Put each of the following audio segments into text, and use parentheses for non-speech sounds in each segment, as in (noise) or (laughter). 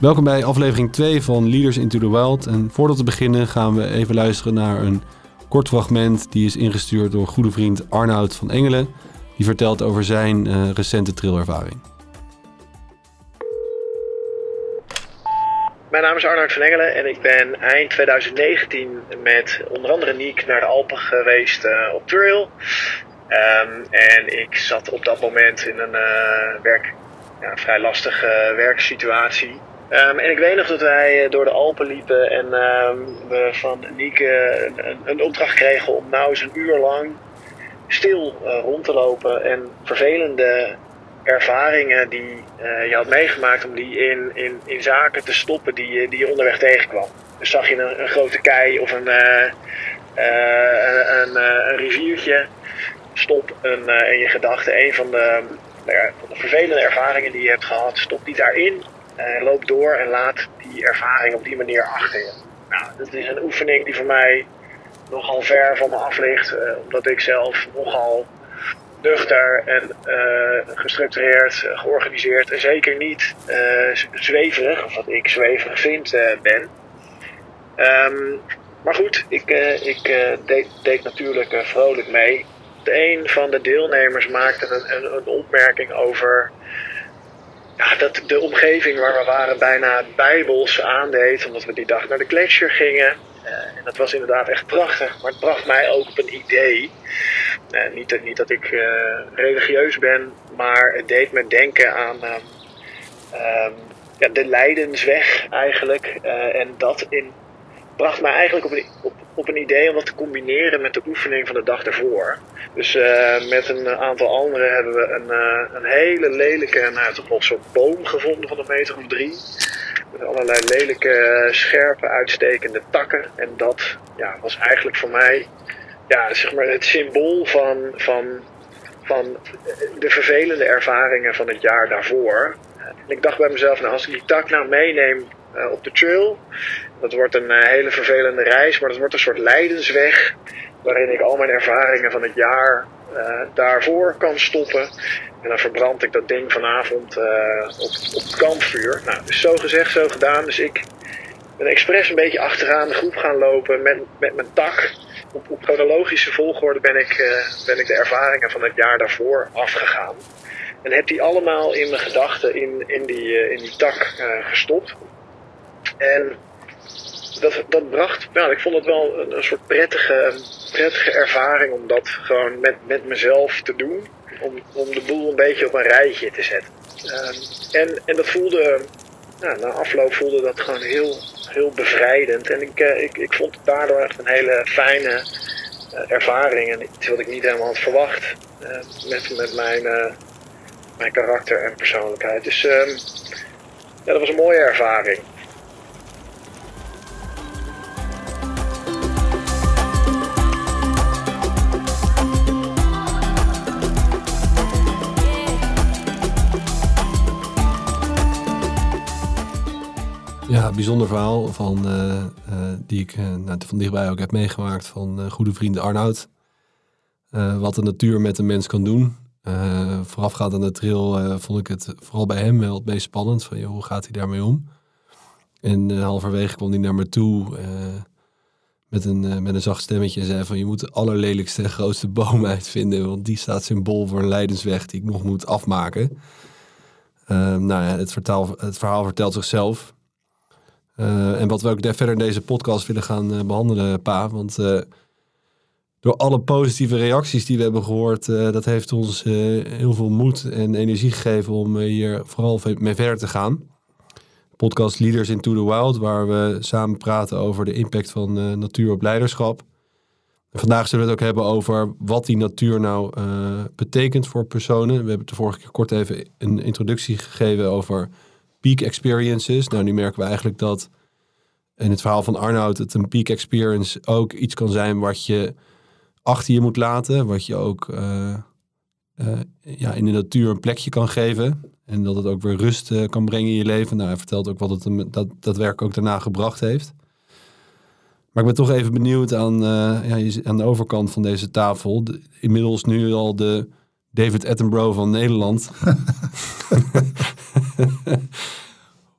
Welkom bij aflevering 2 van Leaders into the Wild. En voordat we beginnen gaan we even luisteren naar een kort fragment die is ingestuurd door goede vriend Arnoud van Engelen. Die vertelt over zijn uh, recente trillervaring. Mijn naam is Arnoud van Engelen en ik ben eind 2019 met onder andere Niek naar de Alpen geweest uh, op trail. Um, en ik zat op dat moment in een uh, werk, ja, vrij lastige werksituatie. Um, en ik weet nog dat wij eh, door de Alpen liepen en um, we van Nieke een, een, opdracht kregen om nou eens een uur lang stil uh, rond te lopen en vervelende ervaringen die uh, je had meegemaakt om die in, in, in zaken te stoppen die, die je onderweg tegenkwam. Dus zag je een, een grote kei of een, een, een, riviertje, stop een, in je gedachten. Een van de, nou van de vervelende ervaringen die je hebt gehad, stop die daarin uh, loop door en laat die ervaring op die manier achter je. Nou, dat is een oefening die voor mij nogal ver van me af ligt, uh, omdat ik zelf nogal nuchter en uh, gestructureerd, georganiseerd en zeker niet zweverig, of wat ik zweverig vind, ben. Um, maar goed, ik, ik deed, deed, natuurlijk vrolijk mee. Een van de deelnemers maakte een, een opmerking over ja, dat de omgeving waar we waren bijna bijbels aandeed. Omdat we die dag naar de gletsjer gingen. Uh, en dat was inderdaad echt prachtig. Maar het bracht mij ook op een idee. Uh, niet, niet, dat ik uh, religieus ben, maar het deed me denken aan ehm, ja, de lijdensweg eigenlijk. en dat in, bracht mij eigenlijk op een, op, op een idee om dat te combineren met de oefening van de dag ervoor. Dus uh, met een aantal anderen hebben we een, uh, een hele lelijke, nou, toch wel soort boom gevonden van een meter of drie. Met allerlei lelijke, scherpe, uitstekende takken. En dat ja, was eigenlijk voor mij ja, zeg maar het symbool van, van, van de vervelende ervaringen van het jaar daarvoor. En ik dacht bij mezelf, nou, als ik die tak nou meeneem uh, op de trail. Dat wordt een uh, hele vervelende reis, maar dat wordt een soort leidensweg. Waarin ik al mijn ervaringen van het jaar uh, daarvoor kan stoppen. En dan verbrand ik dat ding vanavond op, op het kampvuur. Nou, dus zo gezegd, zo gedaan. Dus ik ben expres een beetje achteraan de groep gaan lopen met, met mijn tak. Op, op chronologische volgorde ben ik, ben ik de ervaringen van het jaar daarvoor afgegaan. En heb die allemaal in mijn gedachten in, in, die, in die tak gestopt. En dat, dat bracht, nou, ik vond het wel een, soort prettige, prettige ervaring om dat gewoon met, met mezelf te doen. Om, om de boel een beetje op een rijtje te zetten. Um, en, en dat voelde, na afloop voelde dat gewoon heel, heel bevrijdend. En ik, uh, ik, ik vond het daardoor echt een hele fijne uh, ervaring. En iets wat ik niet helemaal had verwacht uh, met, met mijn, mijn karakter en persoonlijkheid. Dus um, ja, dat was een mooie ervaring. Bijzonder verhaal van, uh, uh, die ik uh, nou, van dichtbij ook heb meegemaakt van goede vriend Arnoud. wat de natuur met een mens kan doen. voorafgaand aan de trail vond ik het vooral bij hem wel het meest spannend. Van, joh, hoe gaat hij daarmee om? En halverwege kwam hij naar me toe met, een, met een zacht stemmetje en zei van... je moet de allerlelijkste grootste boom (laughs) uitvinden... want die staat symbool voor een leidensweg die ik nog moet afmaken. nou ja, het, het verhaal vertelt zichzelf... Uh, en wat we ook verder in deze podcast willen gaan uh, behandelen, Pa. Want uh, door alle positieve reacties die we hebben gehoord, dat heeft ons heel veel moed en energie gegeven om hier vooral mee verder te gaan. Podcast Leaders into the Wild, waar we samen praten over de impact van natuur op leiderschap. Vandaag zullen we het ook hebben over wat die natuur nou betekent voor personen. We hebben de vorige keer kort even een introductie gegeven over peak experiences. Nou, nu merken we eigenlijk dat in het verhaal van Arnoud het een peak experience ook iets kan zijn wat je achter je moet laten. Wat je ook uh, uh, ja, in de natuur een plekje kan geven. En dat het ook weer rust uh, kan brengen in je leven. Nou, hij vertelt ook wat het hem, dat, dat werk ook daarna gebracht heeft. Maar ik ben toch even benieuwd aan, ja, aan de overkant van deze tafel. De, inmiddels nu al de David Attenborough van Nederland. (laughs) (laughs)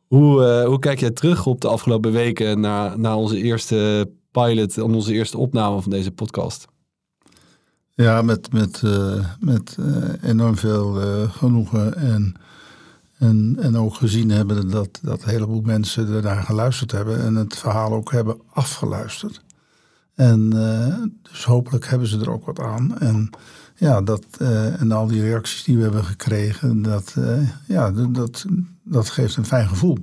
Hoe, uh, hoe kijk jij terug op de afgelopen weken na, onze eerste pilot en onze eerste opname van deze podcast? Ja, met, met, uh, met uh, enorm veel genoegen en, en, en ook gezien hebben dat, dat een heleboel mensen ernaar geluisterd hebben en het verhaal ook hebben afgeluisterd. En dus hopelijk hebben ze er ook wat aan. En ja, dat, en al die reacties die we hebben gekregen, dat, ja, dat, dat geeft een fijn gevoel.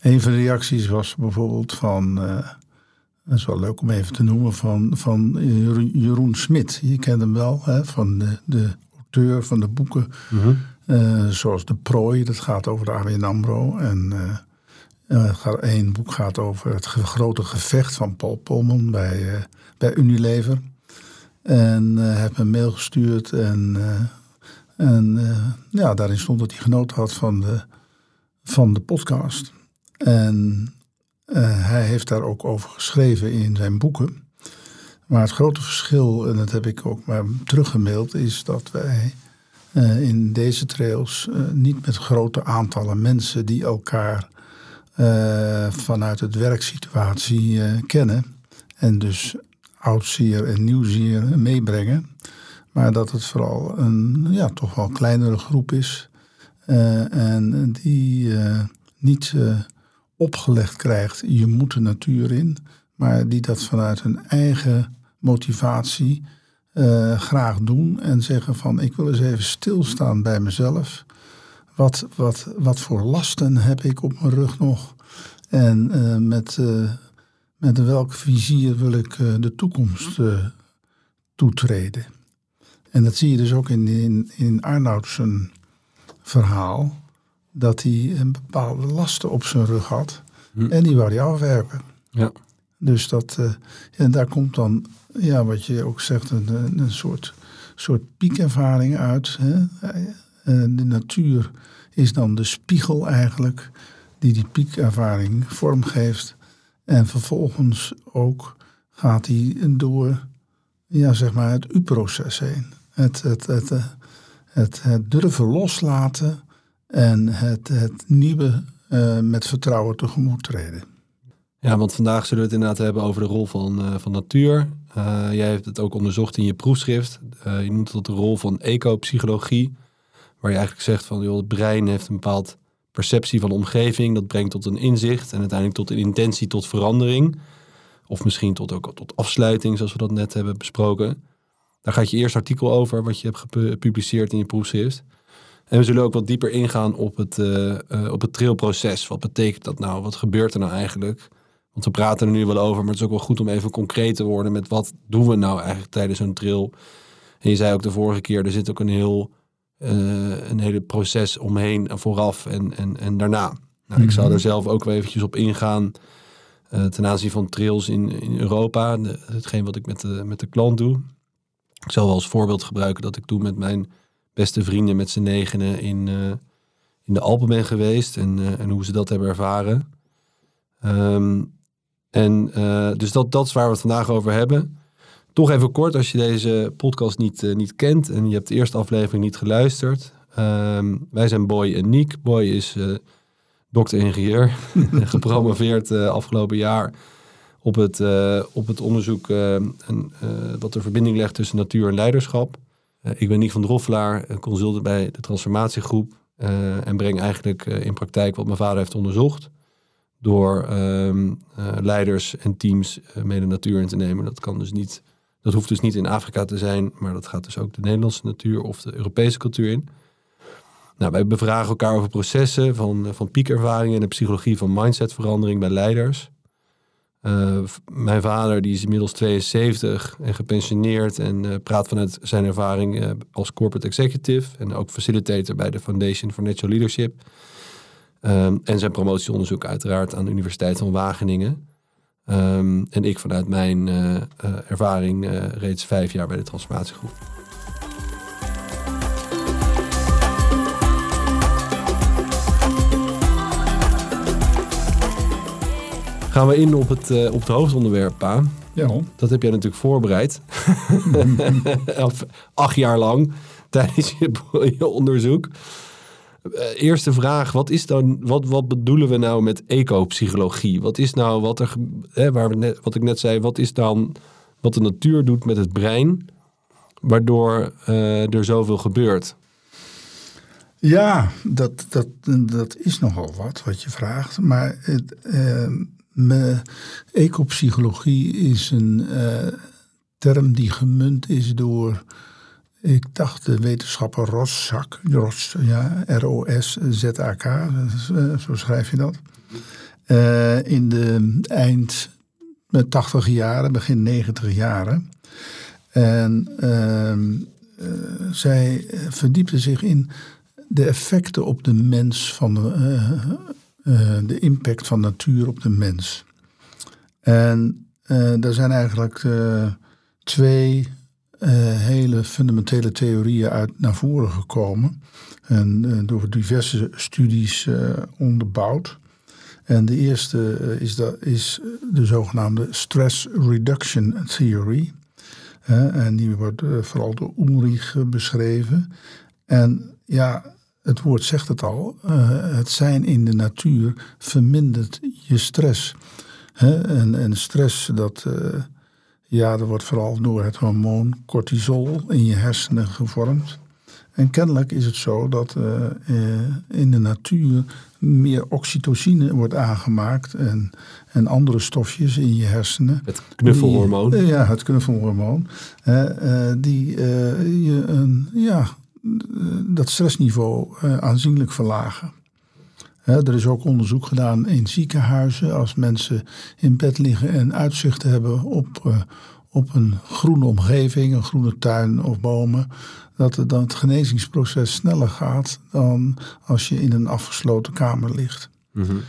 Een van de reacties was bijvoorbeeld van, uh, dat is wel leuk om even te noemen, van, van Jeroen Smit. Je kent hem wel, hè, van de, de auteur van de boeken. Mhm. Eh, zoals De Prooi, dat gaat over de ABN AMRO. En uh, één boek gaat over het grote gevecht van Paul Polman bij, bij Unilever. En heeft me een mail gestuurd en, en ja, daarin stond dat hij genoten had van de van de podcast. En uh, hij heeft daar ook over geschreven in zijn boeken. Maar het grote verschil, en dat heb ik ook maar teruggemaild, is dat wij uh, in deze trails uh, niet met grote aantallen mensen die elkaar vanuit het werksituatie kennen. En dus oud-zier en nieuw-zier meebrengen. Maar dat het vooral een ja, toch wel kleinere groep is eh, en die eh, niet eh, opgelegd krijgt, je moet de natuur in, maar die dat vanuit hun eigen motivatie graag doen en zeggen van ik wil eens even stilstaan bij mezelf. Wat, wat, wat voor lasten heb ik op mijn rug nog? En met, met welk vizier wil ik de toekomst toetreden? En dat zie je dus ook in, in, in Arnoudsen verhaal dat hij een bepaalde lasten op zijn rug had. Hm. En die wou hij afwerpen. Ja. Dus dat, uh, en daar komt dan, ja, wat je ook zegt, een, een soort, soort piekervaring uit. Hè? Eh, de natuur is dan de spiegel eigenlijk die die piekervaring vormgeeft. En vervolgens ook gaat hij door ja, zeg maar het U-proces heen. Het, het, het, eh, het, het durven loslaten en het, het nieuwe uh, met vertrouwen tegemoet treden. Ja, want vandaag zullen we het inderdaad hebben over de rol van, uh, van natuur. Uh, jij hebt het ook onderzocht in je proefschrift. je noemt het de rol van ecopsychologie. Waar je eigenlijk zegt van joh, het brein heeft een bepaald perceptie van de omgeving. Dat brengt tot een inzicht en uiteindelijk tot een intentie tot verandering. Of misschien tot, ook tot afsluiting, zoals we dat net hebben besproken. Daar gaat je eerste artikel over, wat je hebt gepubliceerd in je proefschrift. En we zullen ook wat dieper ingaan op het, uh, uh, op het trailproces. Wat betekent dat nou? Wat gebeurt er nou eigenlijk? Want we praten er nu wel over, maar het is ook wel goed om even concreet te worden met wat doen we nou eigenlijk tijdens zo'n trail. En je zei ook de vorige keer, er zit ook een heel uh, een hele proces omheen en vooraf en, en, en daarna. Nou, Ik zou mhm. er zelf ook wel eventjes op ingaan ten aanzien van trails in, in Europa. hetgeen wat ik met de, met de klant doe. Ik zal wel als voorbeeld gebruiken dat ik toen met mijn beste vrienden met z'n negenen in, uh, in de Alpen ben geweest en, uh, en hoe ze dat hebben ervaren. Um, en uh, dus dat, dat is waar we het vandaag over hebben. Toch even kort, als je deze podcast niet, niet kent en je hebt de eerste aflevering niet geluisterd. Um, wij zijn Boy en Niek. Boy is dokter-ingenieur, (laughs) gepromoveerd afgelopen jaar op het, uh, op het onderzoek uh, en, uh, wat de verbinding legt tussen natuur en leiderschap. ik ben Nick van Droffelaar, consultant bij de transformatiegroep en breng eigenlijk in praktijk wat mijn vader heeft onderzocht. Door ehm, leiders en teams mee de natuur in te nemen. Dat, kan dus niet, dat hoeft dus niet in Afrika te zijn, maar dat gaat dus ook de Nederlandse natuur of de Europese cultuur in. Nou, wij bevragen elkaar over processen van, van piekervaringen en de psychologie van mindsetverandering bij leiders. Uh, mijn vader die is inmiddels 72 en gepensioneerd en uh, praat vanuit zijn ervaring uh, als corporate executive en ook facilitator bij de Foundation for Natural Leadership. Um, en zijn promotieonderzoek uiteraard aan de Universiteit van Wageningen. Um, en ik vanuit mijn ervaring reeds vijf jaar bij de transformatiegroep. Gaan we in op het, uh, op het hoofdonderwerp, Pa. Ja. Dat heb jij natuurlijk voorbereid. (laughs) Acht jaar lang tijdens je, je onderzoek. eh, eerste vraag, wat, is dan, wat, wat bedoelen we nou met ecopsychologie? Wat is nou wat, er, hè, waar we net, wat ik net zei, wat is dan wat de natuur doet met het brein, waardoor uh, er zoveel gebeurt? Ja, dat, dat, dat is nogal wat wat je vraagt. Maar het, uh, ecopsychologie is een uh, term die gemunt is door ik dacht de wetenschapper Roszak, Ros, ja, R-O-S-Z-A-K, eh, zo schrijf je dat. Uh, in de eind 80 jaren, begin 90 jaren. En uh, zij verdiepte zich in de effecten op de mens van de impact van natuur op de mens. En daar zijn eigenlijk twee uh, hele fundamentele theorieën uit naar voren gekomen. En door diverse studies onderbouwd. En de eerste is, dat, is de zogenaamde Stress Reduction Theory. en die wordt vooral door Ulrich beschreven. En ja, het woord zegt het al. het zijn in de natuur vermindert je stress. en, en stress, dat ja, dat wordt vooral door het hormoon cortisol in je hersenen gevormd. En kennelijk is het zo dat uh, in de natuur meer oxytocine wordt aangemaakt en, en andere stofjes in je hersenen. Het knuffelhormoon. Die, ja, het knuffelhormoon. Die je een, ja, dat stressniveau aanzienlijk verlagen. Er is ook onderzoek gedaan in ziekenhuizen. Als mensen in bed liggen en uitzicht hebben op, uh, op een groene omgeving, een groene tuin of bomen, dat het, dan het genezingsproces sneller gaat dan als je in een afgesloten kamer ligt. Mm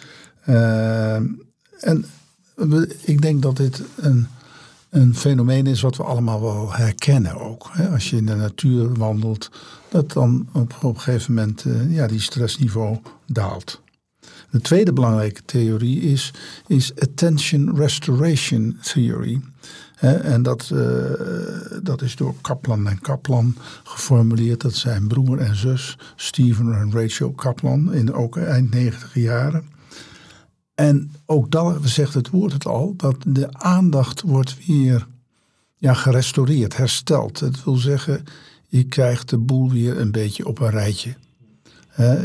en ik denk dat dit een, een fenomeen is wat we allemaal wel herkennen ook. Als je in de natuur wandelt, dat dan op, op een gegeven moment uh, ja, die stressniveau daalt. De tweede belangrijke theorie is, is Attention Restoration Theory. en dat, uh, dat is door Kaplan en Kaplan geformuleerd. Dat zijn broer en zus, Stephen en Rachel Kaplan, in ook eind 90 jaren. En ook dan zegt het woord het al, dat de aandacht wordt weer ja, gerestaureerd, hersteld. Het wil zeggen, je krijgt de boel weer een beetje op een rijtje.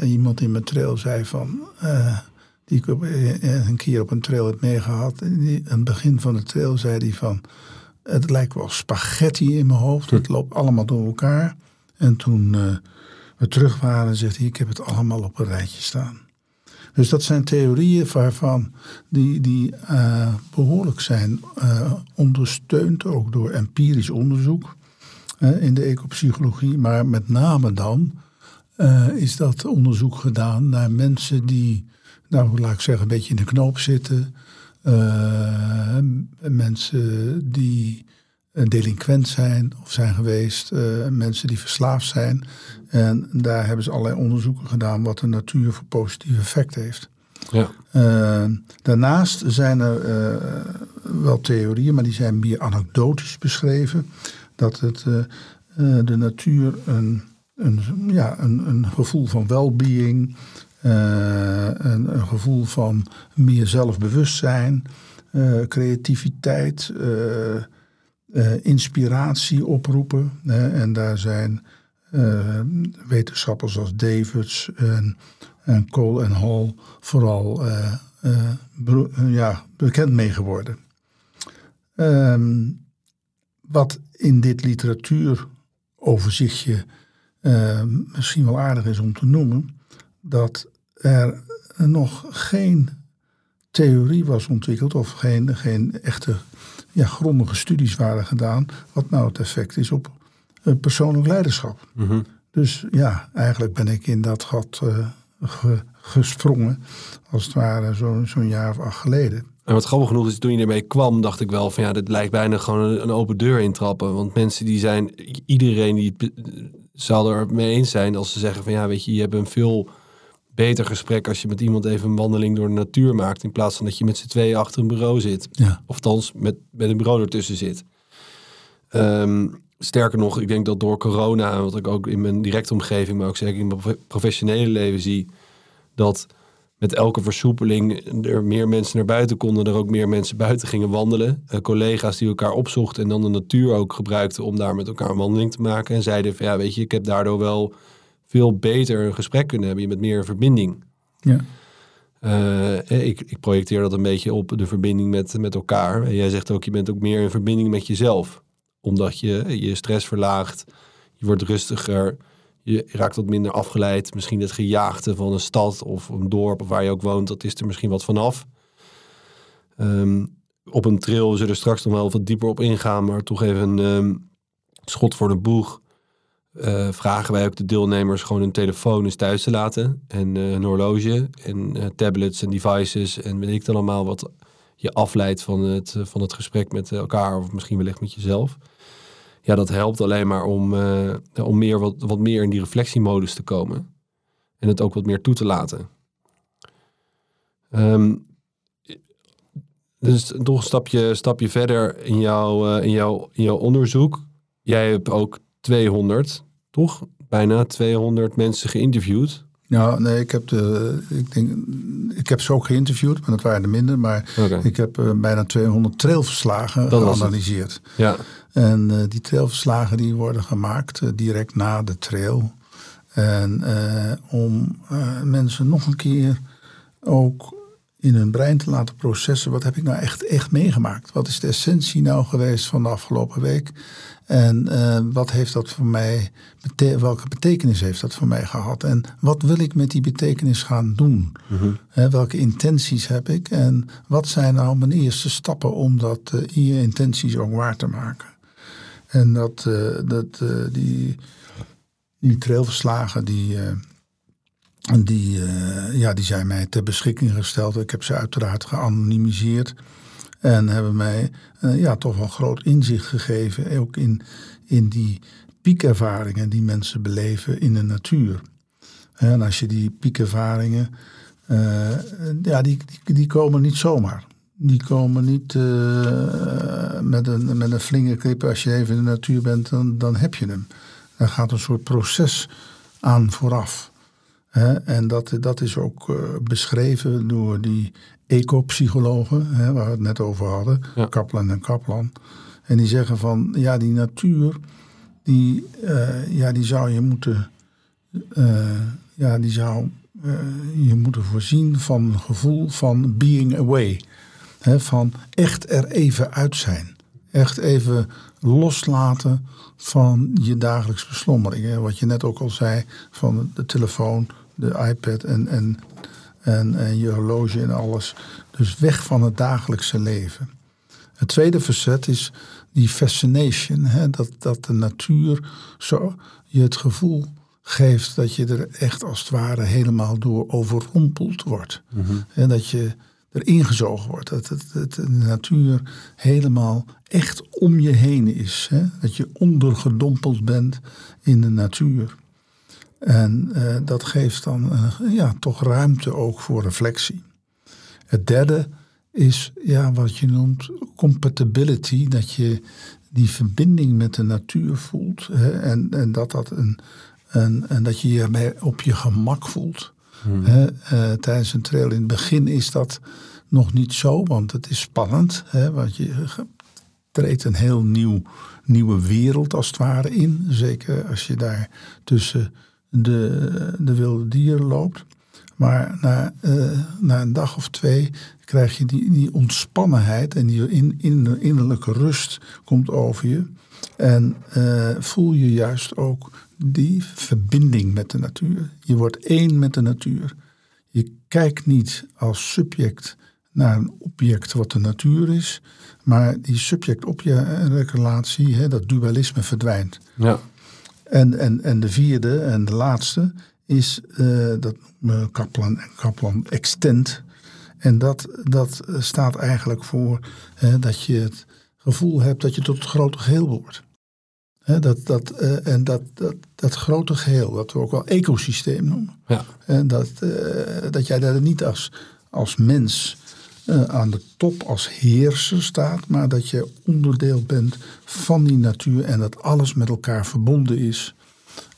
Iemand in mijn trail zei van, uh, die ik uh, een keer op een trail heb meegehad. Die, aan het begin van de trail zei hij van, het lijkt wel spaghetti in mijn hoofd. Het loopt allemaal door elkaar. En toen we terug waren, zegt hij, ik heb het allemaal op een rijtje staan. Dus dat zijn theorieën waarvan die, die behoorlijk zijn ondersteund ook door empirisch onderzoek in de ecopsychologie. Maar met name dan is dat onderzoek gedaan naar mensen die, nou laat ik zeggen, een beetje in de knoop zitten. Mensen die delinquent zijn of zijn geweest, uh, mensen die verslaafd zijn. En daar hebben ze allerlei onderzoeken gedaan wat de natuur voor positieve effect heeft. Ja. daarnaast zijn er wel theorieën, maar die zijn meer anekdotisch beschreven. Dat het, de natuur een een, ja, een, een gevoel van well-being, uh, een, een, gevoel van meer zelfbewustzijn, creativiteit, inspiratie oproepen. en daar zijn wetenschappers als Davids en, en Cole en Hall vooral ja, bekend mee geworden. Ehm, wat in dit literatuuroverzichtje uh, misschien wel aardig is om te noemen, dat er nog geen theorie was ontwikkeld of geen, geen echte ja, grondige studies waren gedaan, wat nou het effect is op uh, persoonlijk leiderschap. Mhm. Dus ja, eigenlijk ben ik in dat gat uh, gesprongen, als het ware zo'n zo jaar of acht geleden. En wat grappig genoeg is, toen je ermee kwam, dacht ik wel van ja, dit lijkt bijna gewoon een, een open deur intrappen. Want mensen die zijn, iedereen die zal er mee eens zijn als ze zeggen van ja, weet je, je hebt een veel beter gesprek als je met iemand even een wandeling door de natuur maakt. In plaats van dat je met z'n tweeën achter een bureau zit. Ja. Of althans met, met een bureau ertussen zit. Ehm, sterker nog, ik denk dat door corona, wat ik ook in mijn directe omgeving, maar ook zeker in mijn professionele leven zie, dat met elke versoepeling er meer mensen naar buiten konden, er ook meer mensen buiten gingen wandelen. Uh, collega's die elkaar opzochten en dan de natuur ook gebruikten om daar met elkaar een wandeling te maken. En zeiden van ja, weet je, ik heb daardoor wel veel beter een gesprek kunnen hebben. Je bent meer in verbinding. Ja. Uh, ik, ik, projecteer dat een beetje op de verbinding met, met elkaar. En jij zegt ook, je bent ook meer in verbinding met jezelf. Omdat je je stress verlaagt, je wordt rustiger, je raakt wat minder afgeleid. Misschien het gejaagde van een stad of een dorp of waar je ook woont, dat is er misschien wat vanaf. Um, op een trail zullen we straks nog wel wat dieper op ingaan, maar toch even een um, schot voor de boeg. Uh, vragen wij ook de deelnemers gewoon hun telefoon eens thuis te laten. En een horloge en uh, tablets en devices en weet ik dan allemaal wat je afleidt van het, van het gesprek met elkaar of misschien wellicht met jezelf ja, dat helpt alleen maar om, om meer, wat, wat meer in die reflectiemodus te komen. En het ook wat meer toe te laten. Um, dus nog een stapje, stapje verder in, jouw, in, jouw, in jouw onderzoek. Jij hebt ook 200, toch? Bijna 200 mensen geïnterviewd. Ja, nee, ik heb, de, ik, denk, ik heb ze ook geïnterviewd, maar dat waren er minder. Maar okay. ik heb uh, bijna 200 trailverslagen geanalyseerd. Ja. En uh, die trailverslagen die worden gemaakt uh, direct na de trail. En om mensen nog een keer ook in hun brein te laten processen. Wat heb ik nou echt, echt meegemaakt? Wat is de essentie nou geweest van de afgelopen week? En uh, wat heeft dat voor mij, welke betekenis heeft dat voor mij gehad? En wat wil ik met die betekenis gaan doen? Mm He, welke intenties heb ik? En wat zijn nou mijn eerste stappen om dat uh, in je intenties ook waar te maken? En dat, uh, dat die, die trailverslagen, die, die, ja, die zijn mij ter beschikking gesteld. Ik heb ze uiteraard geanonimiseerd. En hebben mij uh, ja, toch wel groot inzicht gegeven, ook in, in die piekervaringen die mensen beleven in de natuur. En als je die piekervaringen, uh, ja, die, die, komen niet zomaar. Die komen niet met, een, met een flinke Als je even in de natuur bent, dan, dan heb je hem. Daar gaat een soort proces aan vooraf. En dat, dat is ook beschreven door die ecopsychologen, hè, waar we het net over hadden, Kaplan en Kaplan. En die zeggen van, ja, die natuur, die, uh, ja, die zou je moeten, uh, ja, die zou uh, je moeten voorzien van een gevoel van being away. Hè, van echt er even uit zijn. Echt even loslaten van je dagelijks beslommering. Hè. Wat je net ook al zei, van de telefoon, de iPad en, en en, en je horloge en alles. Dus weg van het dagelijkse leven. Het tweede verzet is die fascination. Hè? Dat, dat de natuur zo je het gevoel geeft dat je er echt als het ware helemaal door overrompeld wordt. Mm En dat je er ingezogen wordt. Dat het, de natuur helemaal echt om je heen is. Hè? Dat je ondergedompeld bent in de natuur. En uh, dat geeft dan uh, ja, toch ruimte ook voor reflectie. Het derde is ja, wat je noemt compatibility. Dat je die verbinding met de natuur voelt. Hè, en, en, dat dat een, een, en dat je je op je gemak voelt. Hmm. Hè, uh, tijdens een trail. In het begin is dat nog niet zo, want het is spannend. Hè, want je treedt een heel nieuw, nieuwe wereld als het ware in. Zeker als je daar tussen de, de wilde dieren loopt. Maar na, uh, na een dag of twee krijg je die, die ontspannenheid en die in, in, innerlijke rust komt over je. En uh, voel je juist ook die verbinding met de natuur. Je wordt één met de natuur. Je kijkt niet als subject naar een object wat de natuur is, maar die subject-object-relatie, dat dualisme verdwijnt. Ja. En, en, en de vierde en de laatste is uh, dat Kaplan en Kaplan Extend. En dat, dat staat eigenlijk voor dat je het gevoel hebt dat je tot het grote geheel wordt. dat, dat, uh, en dat, dat, dat grote geheel, dat we ook wel ecosysteem noemen. Ja. En dat, uh, dat jij daar niet als, als mens eh, aan de top als heerser staat, maar dat je onderdeel bent van die natuur en dat alles met elkaar verbonden is.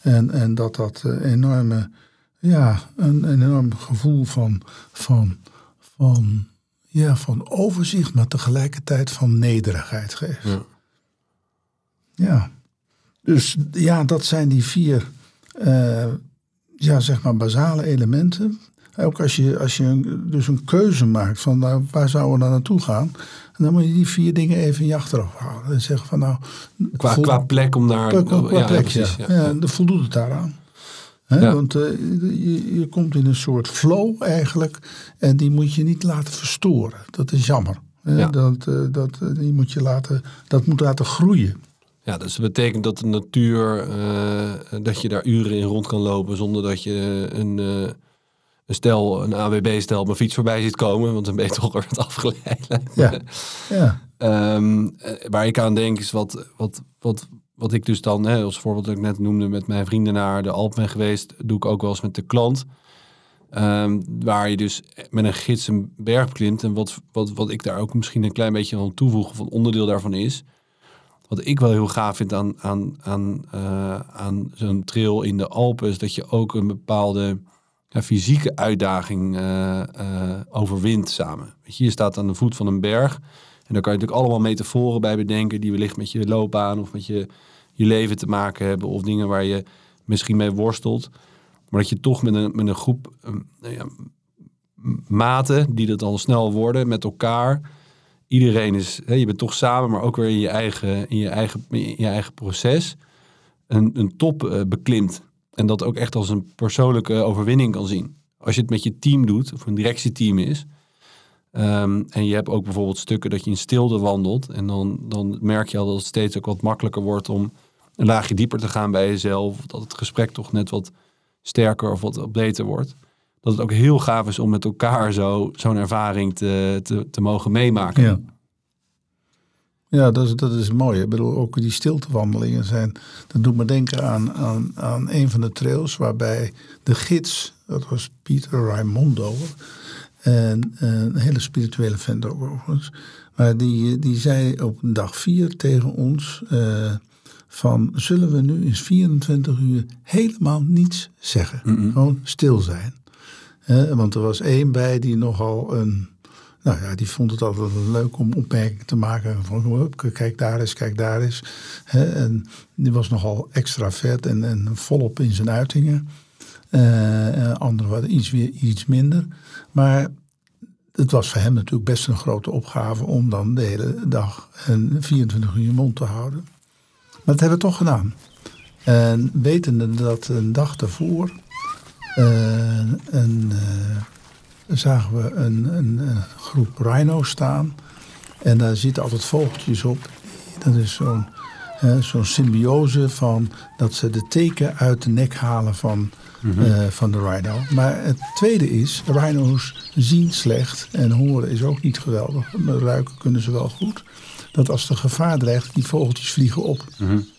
En, en dat dat eh, enorme, ja, een, een enorm gevoel van, van, van, ja, van overzicht, maar tegelijkertijd van nederigheid geeft. Ja. Ja. Dus ja, dat zijn die vier, eh, ja, zeg maar, basale elementen. Ook als je, als je dus een keuze maakt van nou, waar zouden we dan naartoe gaan, dan moet je die vier dingen even in je achterhoofd houden. En zeggen van nou, Qua, qua plek om daar... qua, qua- qua ja, plek, ja. ja. Ja, dan voldoet het daaraan. Want eh, je, je komt in een soort flow eigenlijk en die moet je niet laten verstoren. Dat is jammer. Dat, eh, dat, eh, die moet je laten, dat moet laten groeien. Ja, dus dat betekent dat de natuur, dat je daar uren in rond kan lopen zonder dat je een, een stel, een AWB-stel op mijn fiets voorbij ziet komen, want dan ben je toch weer wat afgeleid. Ja, (laughs) ja. Ehm, eh, waar ik aan denk is wat, wat, wat, wat ik dus dan, hè, als voorbeeld dat ik net noemde, met mijn vrienden naar de Alp ben geweest, doe ik ook wel eens met de klant. Ehm, waar je dus met een gids een berg beklimt. En wat, wat, wat ik daar ook misschien een klein beetje aan toevoeg, of een onderdeel daarvan is. Wat ik wel heel gaaf vind aan, aan, aan, eh, aan zo'n trail in de Alpen, is dat je ook een bepaalde ja, fysieke uitdaging eh, eh, overwint samen. Weet je, staat aan de voet van een berg. En daar kan je natuurlijk allemaal metaforen bij bedenken die wellicht met je loopbaan of met je, je leven te maken hebben. Of dingen waar je misschien mee worstelt. Maar dat je toch met een, met een groep eh, nou ja, maten die dat al snel worden met elkaar. Iedereen is, hè, je bent toch samen, maar ook weer in je eigen, in je eigen, in je eigen proces. Een, een top beklimt. En dat ook echt als een persoonlijke overwinning kan zien. Als je het met je team doet, of een directieteam is. ehm, en je hebt ook bijvoorbeeld stukken dat je in stilte wandelt. En dan, dan merk je al dat het steeds ook wat makkelijker wordt om een laagje dieper te gaan bij jezelf. Dat het gesprek toch net wat sterker of wat beter wordt. Dat het ook heel gaaf is om met elkaar zo, zo'n ervaring te, te, te mogen meemaken. Ja. Ja, dat is, dat is mooi. Ik bedoel, ook die stiltewandelingen zijn. Dat doet me denken aan, aan, aan een van de trails waarbij de gids, dat was Pieter Raimondo. En een hele spirituele vent ook overigens. Maar die, die zei op dag vier tegen ons: eh, van zullen we nu in 24 uur helemaal niets zeggen? Gewoon stil zijn. Hè, want er was één bij die nogal een. Nou ja, die vond het altijd leuk om opmerkingen te maken. Van "Hup, kijk daar eens, kijk daar eens. En die was nogal extravert en, en volop in zijn uitingen. Eh anderen waren iets, weer, iets minder. Maar het was voor hem natuurlijk best een grote opgave om dan de hele dag en 24 uur je mond te houden. Maar dat hebben we toch gedaan. En wetende dat een dag daarvoor eh, een, zagen we een, een, een groep rhino's staan. En daar zitten altijd vogeltjes op. Dat is zo'n zo'n symbiose van dat ze de teken uit de nek halen van, eh, van de rhino. Maar het tweede is, rhino's zien slecht en horen is ook niet geweldig. Maar ruiken kunnen ze wel goed. Dat als er gevaar dreigt, die vogeltjes vliegen op.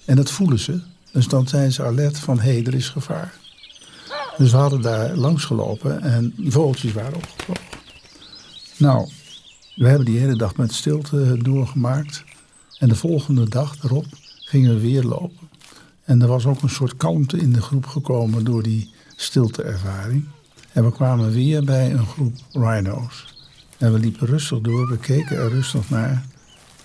En dat voelen ze. Dus dan zijn ze alert van, hé, hey, er is gevaar. Dus we hadden daar langs gelopen en vogeltjes waren opgevlogen. Nou, we hebben die hele dag met stilte doorgemaakt. En de volgende dag erop gingen we weer lopen. En er was ook een soort kalmte in de groep gekomen door die stilteervaring. En we kwamen weer bij een groep rhino's. En we liepen rustig door, we keken er rustig naar.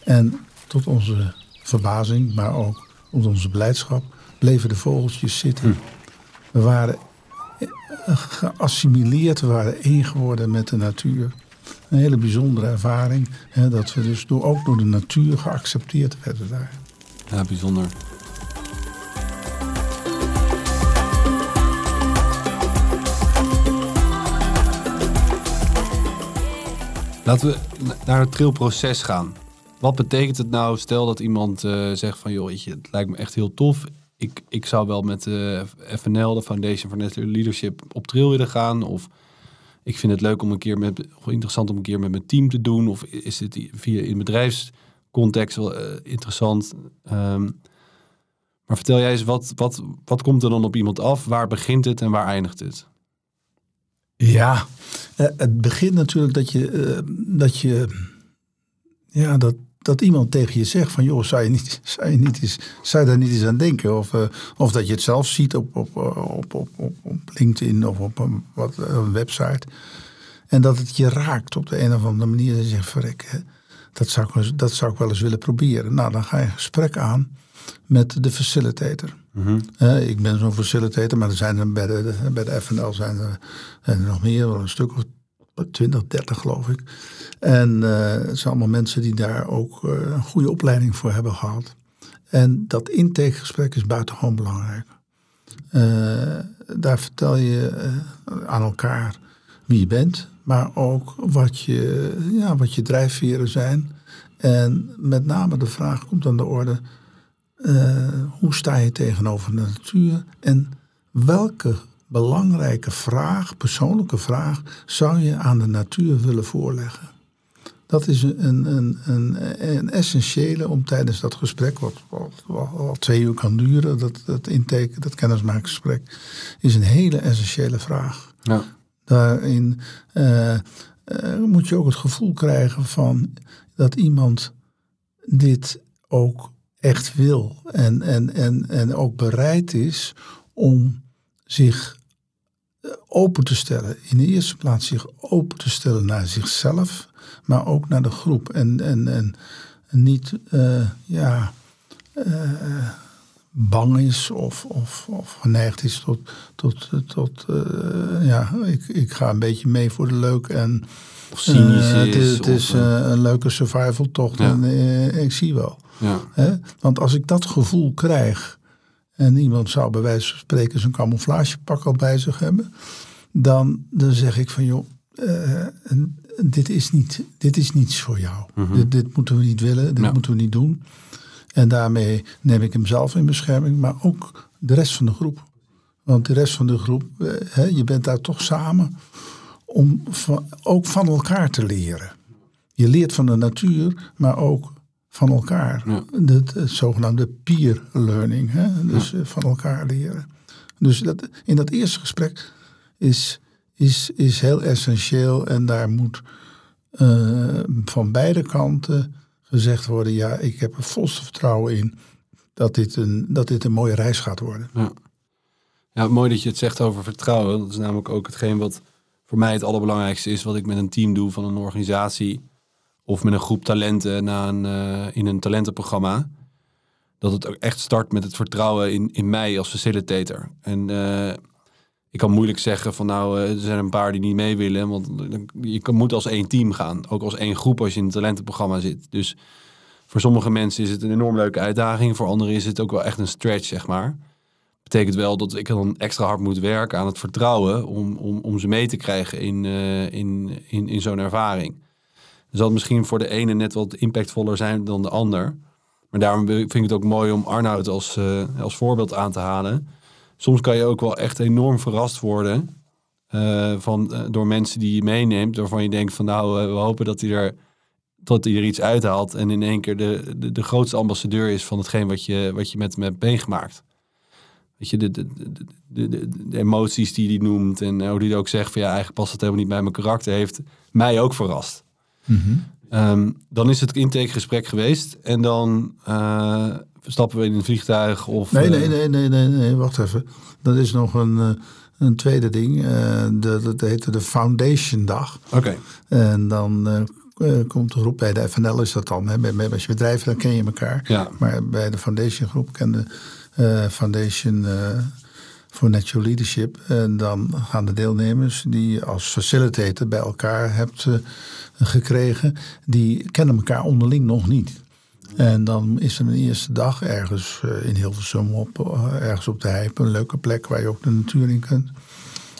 En tot onze verbazing, maar ook tot onze blijdschap, bleven de vogeltjes zitten. We waren geassimileerd, waren één geworden met de natuur. Een hele bijzondere ervaring. Hè, dat we dus door, ook door de natuur geaccepteerd werden daar. Ja, bijzonder. Laten we naar het trailproces gaan. Wat betekent het nou, stel dat iemand eh, zegt van... joh, het lijkt me echt heel tof. Ik, ik zou wel met de FNL, de Foundation for Natural Leadership, op trail willen gaan. Of ik vind het leuk om een keer met, of interessant om een keer met mijn team te doen. Of is dit via in bedrijfscontext wel eh, interessant? Ehm, maar vertel jij eens, wat, wat, wat komt er dan op iemand af? Waar begint het en waar eindigt het? Ja, eh, het begint natuurlijk dat je, eh, dat je, ja, dat, dat iemand tegen je zegt van, joh, zou je, niet, zou je, niet eens, zou je daar niet eens aan denken? Of, uh, of dat je het zelf ziet op, op, op, op, op, op LinkedIn of op een, wat, een website. En dat het je raakt op de een of andere manier. En je zegt, verrek, dat zou, ik, dat zou ik wel eens willen proberen. Nou, dan ga je een gesprek aan met de facilitator. Mm ik ben zo'n facilitator, maar er zijn er bij de, bij de FNL zijn er, zijn er nog meer, wel een stuk of 20, 30 geloof ik. En uh, het zijn allemaal mensen die daar ook uh, een goede opleiding voor hebben gehad. En dat intakegesprek is buitengewoon belangrijk. Uh, daar vertel je aan elkaar wie je bent, maar ook wat je, ja, wat je drijfveren zijn. En met name de vraag komt aan de orde: hoe sta je tegenover de natuur en welke belangrijke vraag, persoonlijke vraag, zou je aan de natuur willen voorleggen? Dat is een, een, een, een essentiële om tijdens dat gesprek, wat, al twee uur kan duren, dat, dat intake, dat kennismakingsgesprek, is een hele essentiële vraag. Ja. Daarin uh, uh, moet je ook het gevoel krijgen van dat iemand dit ook echt wil en, en, en, en ook bereid is om zich eh, open te stellen. In de eerste plaats zich open te stellen naar zichzelf, maar ook naar de groep. En, en, en niet uh, ja, uh, bang is of, of, of geneigd is tot, tot, tot uh, ja, ik, ik ga een beetje mee voor de leuk en cynisch het is. Het is een leuke survival tocht ja. en ik zie wel. Ja. Hè? Want als ik dat gevoel krijg en iemand zou bij wijze van spreken zijn camouflagepak al bij zich hebben, dan, dan zeg ik van joh, uh, dit, is niet, dit is niets voor jou. Mm -hmm. dit, dit, moeten we niet willen, dit ja. moeten we niet doen. En daarmee neem ik hem zelf in bescherming, maar ook de rest van de groep. Want de rest van de groep, uh, hè, je bent daar toch samen om van, ook van elkaar te leren. Je leert van de natuur, maar ook van elkaar. Ja. Het, het, zogenaamde peer learning. Hè? Dus ja. van elkaar leren. Dus dat, in dat eerste gesprek is, is, is heel essentieel. En daar moet uh, van beide kanten gezegd worden... ja, ik heb er volste vertrouwen in dat dit een, dat dit een mooie reis gaat worden. Ja. ja, mooi dat je het zegt over vertrouwen. Dat is namelijk ook hetgeen wat voor mij het allerbelangrijkste is... wat ik met een team doe van een organisatie of met een groep talenten een, uh, in een talentenprogramma. Dat het ook echt start met het vertrouwen in, in mij als facilitator. En uh, ik kan moeilijk zeggen van nou, uh, er zijn een paar die niet mee willen. Want je moet als één team gaan. Ook als één groep als je in een talentenprogramma zit. Dus voor sommige mensen is het een enorm leuke uitdaging. Voor anderen is het ook wel echt een stretch, zeg maar. Betekent wel dat ik dan extra hard moet werken aan het vertrouwen om, om, om ze mee te krijgen in, in, in, in zo'n ervaring zal het misschien voor de ene net wat impactvoller zijn dan de ander. Maar daarom vind ik het ook mooi om Arnoud als, uh, als voorbeeld aan te halen. Soms kan je ook wel echt enorm verrast worden uh, van, uh, door mensen die je meeneemt. Waarvan je denkt van nou, we hopen dat hij er, hij er iets uithaalt. En in één keer de, de, de grootste ambassadeur is van hetgeen wat je, wat je met hem hebt meegemaakt. Weet je, de, de, de, de, de emoties die hij noemt en hoe hij ook zegt van ja, eigenlijk past het helemaal niet bij mijn karakter. Heeft mij ook verrast. Mm -hmm. um, dan is het intakegesprek geweest en dan uh, stappen we in een vliegtuig of... Nee, nee, nee, nee, nee, nee, wacht even. Dat is nog een, uh, een tweede ding. Uh, de, dat heette de Foundation Dag. Oké. Okay. En dan komt de groep, bij de FNL is dat dan. Hè? Bij, bij, als je bedrijven, dan ken je elkaar. Ja. Maar bij de Foundation groep ken de Foundation voor Natural Leadership. En dan gaan de deelnemers die je als facilitator bij elkaar hebt gekregen, die kennen elkaar onderling nog niet. En dan is er een eerste dag ergens in Hilversum op, ergens op de Heip, een leuke plek waar je ook de natuur in kunt.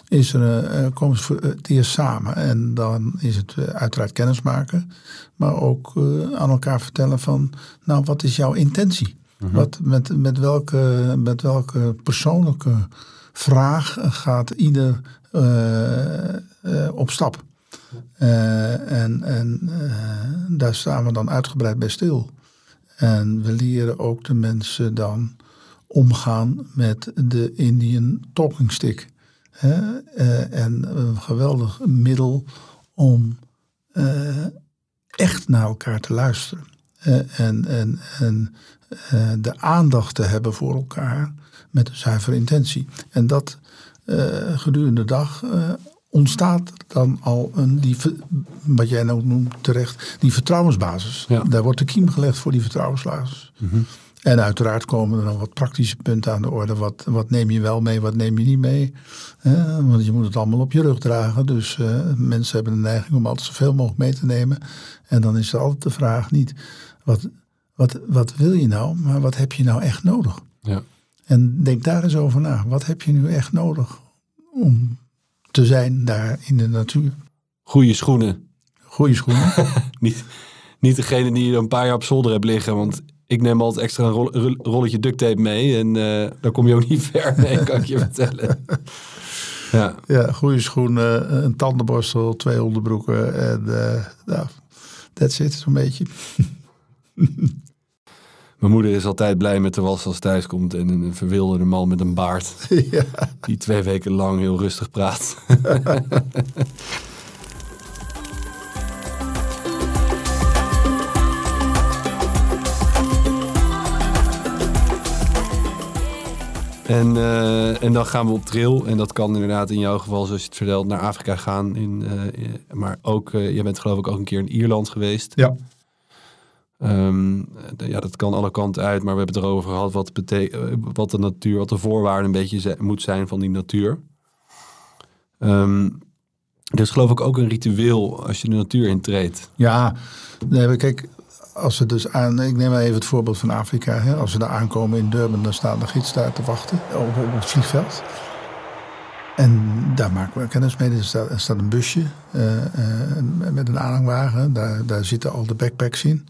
Is er, komen ze het eerst samen en dan is het uiteraard kennismaken, maar ook aan elkaar vertellen van, nou wat is jouw intentie? -huh. Wat, met, met, welke, met welke persoonlijke vraag gaat ieder op stap? Uh, en en daar staan we dan uitgebreid bij stil. En we leren ook de mensen dan omgaan met de Indian Talking Stick. En een geweldig middel om echt naar elkaar te luisteren. Eh, en en, en eh, de aandacht te hebben voor elkaar met een zuivere intentie. En dat eh, gedurende de dag ontstaat dan al een, die, wat jij nou noemt terecht, die vertrouwensbasis. Daar wordt de kiem gelegd voor die vertrouwensbasis. Mhm. En uiteraard komen er dan wat praktische punten aan de orde. Wat, wat neem je wel mee, wat neem je niet mee? want je moet het allemaal op je rug dragen. Dus mensen hebben de neiging om altijd zoveel mogelijk mee te nemen. En dan is er altijd de vraag niet wat, wat, wat wil je nou, maar wat heb je nou echt nodig? Ja. En denk daar eens over na. Wat heb je nu echt nodig om te zijn daar in de natuur? Goede schoenen. Goede schoenen. (laughs) niet, niet degene die je een paar jaar op zolder hebt liggen. Want ik neem altijd extra een rolletje duct tape mee. En uh, daar kom je ook niet (laughs) ver mee, kan ik je vertellen. Ja. ja, goede schoenen, een tandenborstel, twee onderbroeken. En uh, nou, that's it, zo'n beetje. (laughs) (laughs) Mijn moeder is altijd blij met de was als thuis komt en een verwilderde man met een baard. (laughs) Ja. Die twee weken lang heel rustig praat. (laughs) En, uh, en dan gaan we op trail. En dat kan inderdaad in jouw geval, zoals je het vertelt, naar Afrika gaan. In, uh, maar ook, uh, jij bent geloof ik ook een keer in Ierland geweest. Ja. Um, ja, dat kan alle kanten uit, maar we hebben het erover gehad wat, wat de natuur, wat de voorwaarden een beetje moet zijn van die natuur. Um, dus geloof ik ook een ritueel als je de natuur intreedt. Ja, nee, kijk, als we dus aan, ik neem maar even het voorbeeld van Afrika. Hè, als we daar aankomen in Durban, dan staan de gids daar te wachten op, het vliegveld. En daar maken we kennis mee. Er staat, staat een busje uh, uh, met een aanhangwagen. Daar, daar zitten al de backpacks in.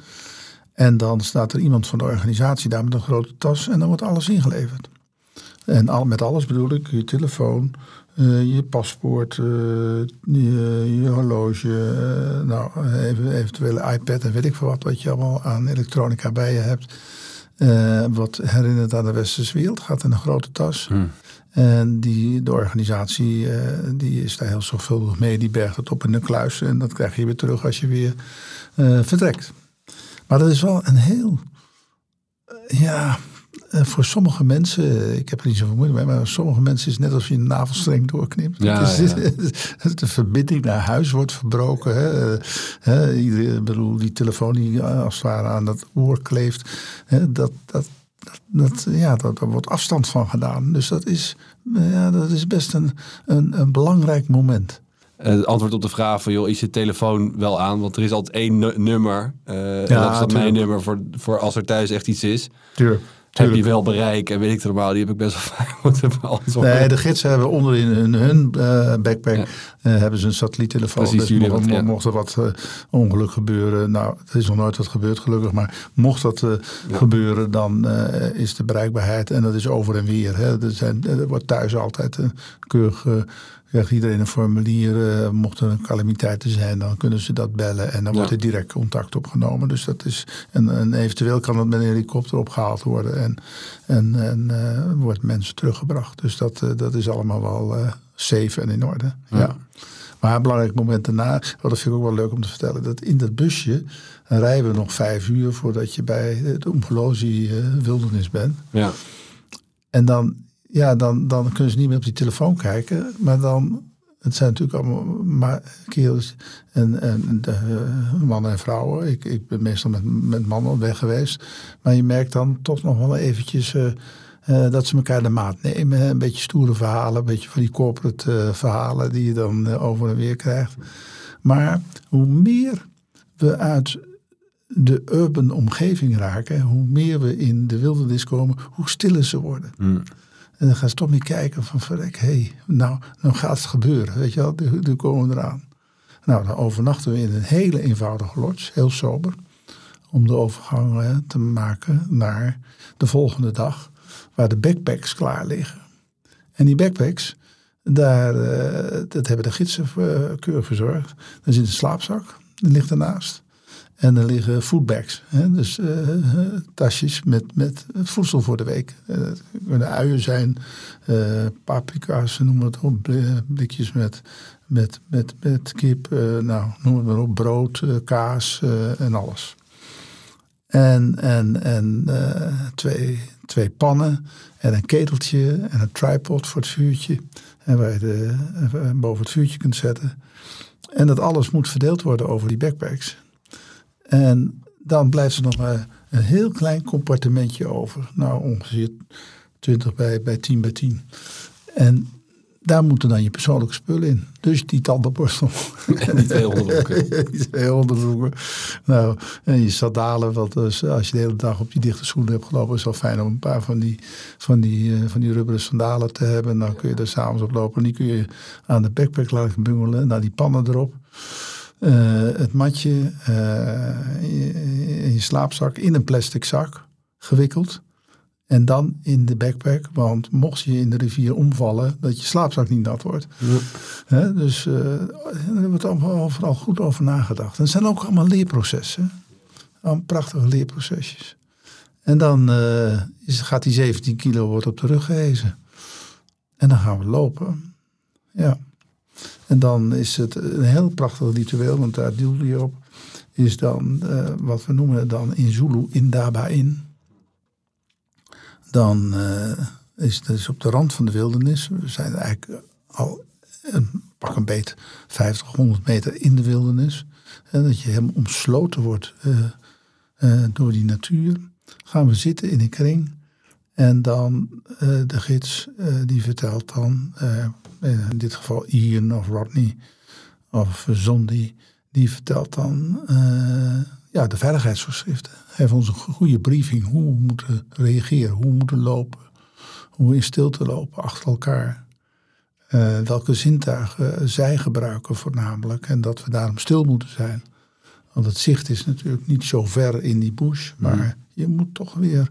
En dan staat er iemand van de organisatie daar met een grote tas en dan wordt alles ingeleverd. En al, met alles bedoel ik je telefoon, uh, je paspoort, uh, je, je, horloge, uh, nou, even, eventuele iPad en weet ik veel wat, wat je allemaal aan elektronica bij je hebt. wat herinnert aan de westerse wereld, gaat in een grote tas. Hmm. En die, de organisatie die is daar heel zorgvuldig mee, die bergt het op in een kluis en dat krijg je weer terug als je weer vertrekt. Maar dat is wel een heel. Eh, ja, eh, voor sommige mensen, ik heb er niet zoveel moeite mee, maar voor sommige mensen is het net alsof je een navelstreng doorknipt. Ja, (laughs) De verbinding naar huis wordt verbroken. Hè. Hè, iedereen, bedoel, die telefoon die eh, als het ware aan dat oor kleeft, hè, dat, dat, dat, ja, dat, daar wordt afstand van gedaan. Dus dat is, ja, dat is best een, een, een belangrijk moment. Eh, het antwoord op de vraag van, joh, is je telefoon wel aan? Want er is altijd één nummer. Uh, en dat is dan mijn nummer voor, voor als er thuis echt iets is. Tuurlijk. Heb je wel bereik en weet ik het normaal, die heb ik best wel (laughs) vaak moeten beantwoorden. Nee, de gidsen hebben onderin hun, hun uh, backpack hebben ze een satelliettelefoon. Precies, dus mocht, wat, mocht er wat ongeluk gebeuren, nou, het is nog nooit wat gebeurd gelukkig, maar mocht dat gebeuren, dan is de bereikbaarheid en dat is over en weer. Hè. Er, zijn, er wordt thuis altijd een keurig krijgt iedereen een formulier. Uh, mocht er een calamiteit te zijn, dan kunnen ze dat bellen. En dan wordt er direct contact opgenomen. Dus dat is, en, en, eventueel kan het met een helikopter opgehaald worden. En, en, en uh, wordt mensen teruggebracht. Dus dat, uh, dat is allemaal wel safe en in orde. Ja. Maar een belangrijk moment daarna, wat dat vind ik ook wel leuk om te vertellen, dat in dat busje rijden we nog vijf uur voordat je bij de Umgolozi wildernis bent. Ja. En dan ja, dan, dan kunnen ze niet meer op die telefoon kijken. Maar dan, het zijn natuurlijk allemaal maar en, en de, uh, mannen en vrouwen. Ik, ik ben meestal met, met mannen weg geweest. Maar je merkt dan toch nog wel eventjes uh, uh, dat ze elkaar de maat nemen. Een beetje stoere verhalen, een beetje van die corporate verhalen die je dan over en weer krijgt. Maar hoe meer we uit de urban omgeving raken, hoe meer we in de wildernis komen, hoe stiller ze worden. Mm. En dan gaan ze toch niet kijken van verrek, hé, hey, nou, nou gaat het gebeuren, weet je wel, nu, komen we eraan. Nou, dan overnachten we in een hele eenvoudige lodge, heel sober, om de overgang te maken naar de volgende dag, waar de backpacks klaar liggen. En die backpacks, daar, uh, dat hebben de gidsen uh, keurig verzorgd. Daar zit een slaapzak, die ligt ernaast. En er liggen foodbags, hè? dus uh, tasjes met, met voedsel voor de week. Het kunnen uien zijn, paprika's, noem het op, blikjes met, met, met, met kip, nou, noem het maar op, brood, kaas en alles. En, en, en twee, twee pannen en een keteltje en een tripod voor het vuurtje. En waar je de, boven het vuurtje kunt zetten. En dat alles moet verdeeld worden over die backpacks. En dan blijft er nog maar een heel klein compartimentje over. Nou, ongeveer 20 bij, bij 10 bij 10. En daar moeten dan je persoonlijke spullen in. Dus die tandenborstel. En die twee onderbroeken. (laughs) die twee onderbroeken. Nou, en je sandalen. Want dus als je de hele dag op die dichte schoenen hebt gelopen... is het wel fijn om een paar van die, van die, uh, van die rubberen sandalen te hebben. Dan kun je er s'avonds op lopen. En die kun je aan de backpack laten bungelen. Nou, die pannen erop. Uh, het matje uh, in je slaapzak in een plastic zak gewikkeld. En dan in de backpack, want mocht je in de rivier omvallen, dat je slaapzak niet nat wordt. Ja. dus uh, er wordt overal goed over nagedacht. En het zijn ook allemaal leerprocessen. Allemaal prachtige leerprocesjes. En dan uh, is, gaat die 17 kilo wordt op de rug gehezen. En dan gaan we lopen. Ja. En dan is het een heel prachtig ritueel, want daar doelde je op. Is dan uh, wat we noemen dan in Zulu Indaba in dan uh, is het dus op de rand van de wildernis. We zijn eigenlijk al een pak een beet 50, 100 meter in de wildernis. En dat je helemaal omsloten wordt uh, door die natuur. Gaan we zitten in een kring. En dan de gids die vertelt dan, in dit geval Ian of Rodney of Zondi, die vertelt dan ja, de veiligheidsvoorschriften. Heeft ons een goede briefing hoe we moeten reageren, hoe we moeten lopen, hoe we in stilte lopen achter elkaar. Uh, welke zintuigen zij gebruiken voornamelijk en dat we daarom stil moeten zijn. Want het zicht is natuurlijk niet zo ver in die bush, maar mm. je moet toch weer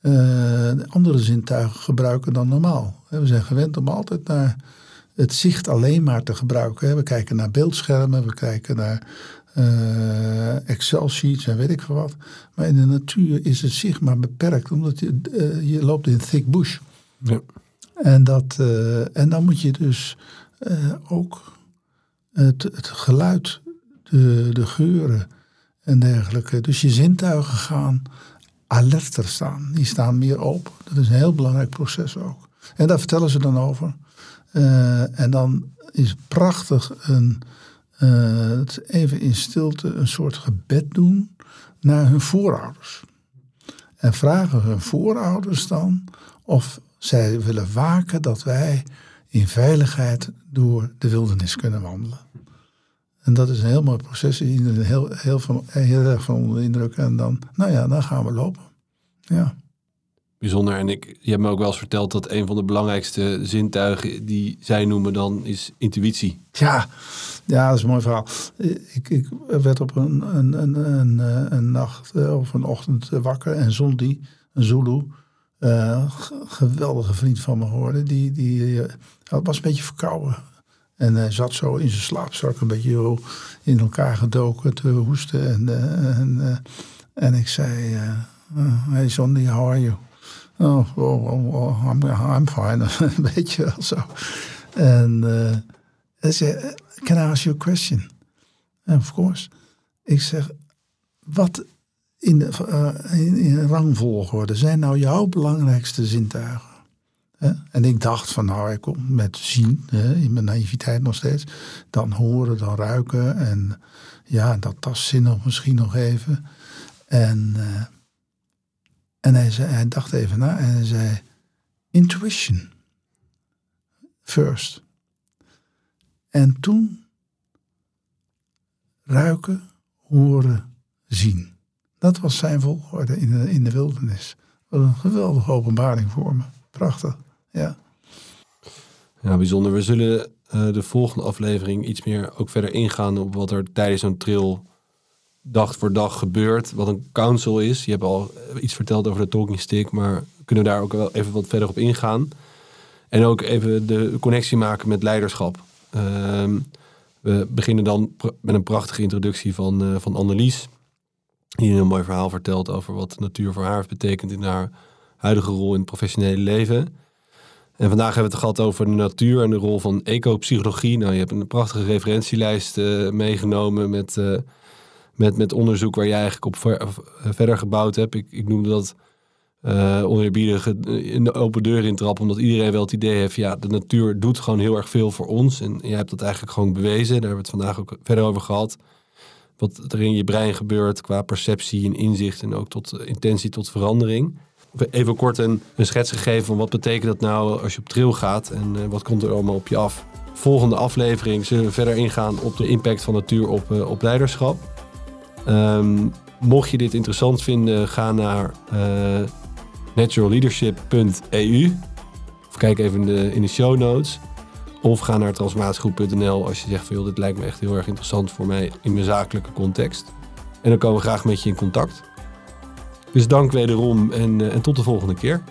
uh, andere zintuigen gebruiken dan normaal. We zijn gewend om altijd naar het zicht alleen maar te gebruiken. We kijken naar beeldschermen, we kijken naar uh, Excel-sheets en weet ik veel wat. Maar in de natuur is het zicht maar beperkt, omdat je, uh, je loopt in thick bush. Ja. En, dat, uh, en dan moet je dus ook het, het geluid, de, de geuren en dergelijke. Dus je zintuigen gaan alerter staan. Die staan meer open. Dat is een heel belangrijk proces ook. En daar vertellen ze dan over. en dan is prachtig een uh, even in stilte een soort gebed doen naar hun voorouders. En vragen hun voorouders dan of zij willen waken dat wij in veiligheid door de wildernis kunnen wandelen. En dat is een heel mooi proces. Heel, heel, van, heel erg van onder de indruk. En dan, nou ja, dan gaan we lopen. Ja. Bijzonder. En ik, je hebt me ook wel eens verteld dat een van de belangrijkste zintuigen die zij noemen dan is intuïtie. Ja, ja, dat is een mooi verhaal. Ik, ik werd op een, een, een, een, een nacht eh, of een ochtend wakker en Zondi, een Zulu, uh, geweldige vriend van me hoorde, die, die was een beetje verkouden. En hij zat zo in zijn slaapzak een beetje in elkaar gedoken te hoesten. En, en, en ik zei, hey Zondi, how are you? Oh, oh, oh, oh I'm, I'm fine. (laughs) een beetje wel zo. En hij zei, can I ask you a question? And of course. Ik zeg, wat in, de, uh, in, rangvolgorde zijn nou jouw belangrijkste zintuigen? En ik dacht van nou, ik kom met zien, in mijn naïviteit nog steeds. Dan horen, dan ruiken en ja, dat tastzin nog misschien nog even. En, uh, en hij, zei, hij dacht even na en hij zei, intuition first. En toen ruiken, horen, zien. Dat was zijn volgorde in de, in de wildernis. Wat een geweldige openbaring voor me. Prachtig, ja. Ja, bijzonder. We zullen uh, de volgende aflevering iets meer ook verder ingaan op wat er tijdens zo'n trail dag voor dag gebeurt. Wat een council is. Je hebt al iets verteld over de talking stick, maar kunnen we daar ook wel even wat verder op ingaan. En ook even de connectie maken met leiderschap. Ehm, we beginnen dan met een prachtige introductie van, uh, van Annelies. Die een mooi verhaal vertelt over wat natuur voor haar heeft betekend in haar huidige rol in het professionele leven. En vandaag hebben we het gehad over de natuur en de rol van ecopsychologie. Nou, je hebt een prachtige referentielijst uh, meegenomen met, uh, met, met onderzoek waar jij eigenlijk op ver, verder gebouwd hebt. Ik, ik noemde dat uh, oneerbiedig in de open deur intrappen, omdat iedereen wel het idee heeft, ja, de natuur doet gewoon heel erg veel voor ons. En jij hebt dat eigenlijk gewoon bewezen. Daar hebben we het vandaag ook verder over gehad. Wat er in je brein gebeurt qua perceptie en inzicht en ook tot intentie tot verandering even kort een, een schets gegeven van wat betekent dat nou als je op trail gaat en uh, wat komt er allemaal op je af. Volgende aflevering zullen we verder ingaan op de impact van natuur op, uh, op leiderschap. Um, mocht je dit interessant vinden, ga naar uh, naturalleadership.eu of kijk even in de, in de show notes. Of ga naar transformatiegroep.nl als je zegt van joh, dit lijkt me echt heel erg interessant voor mij in mijn zakelijke context. En dan komen we graag met je in contact. Dus dank wederom en, en tot de volgende keer.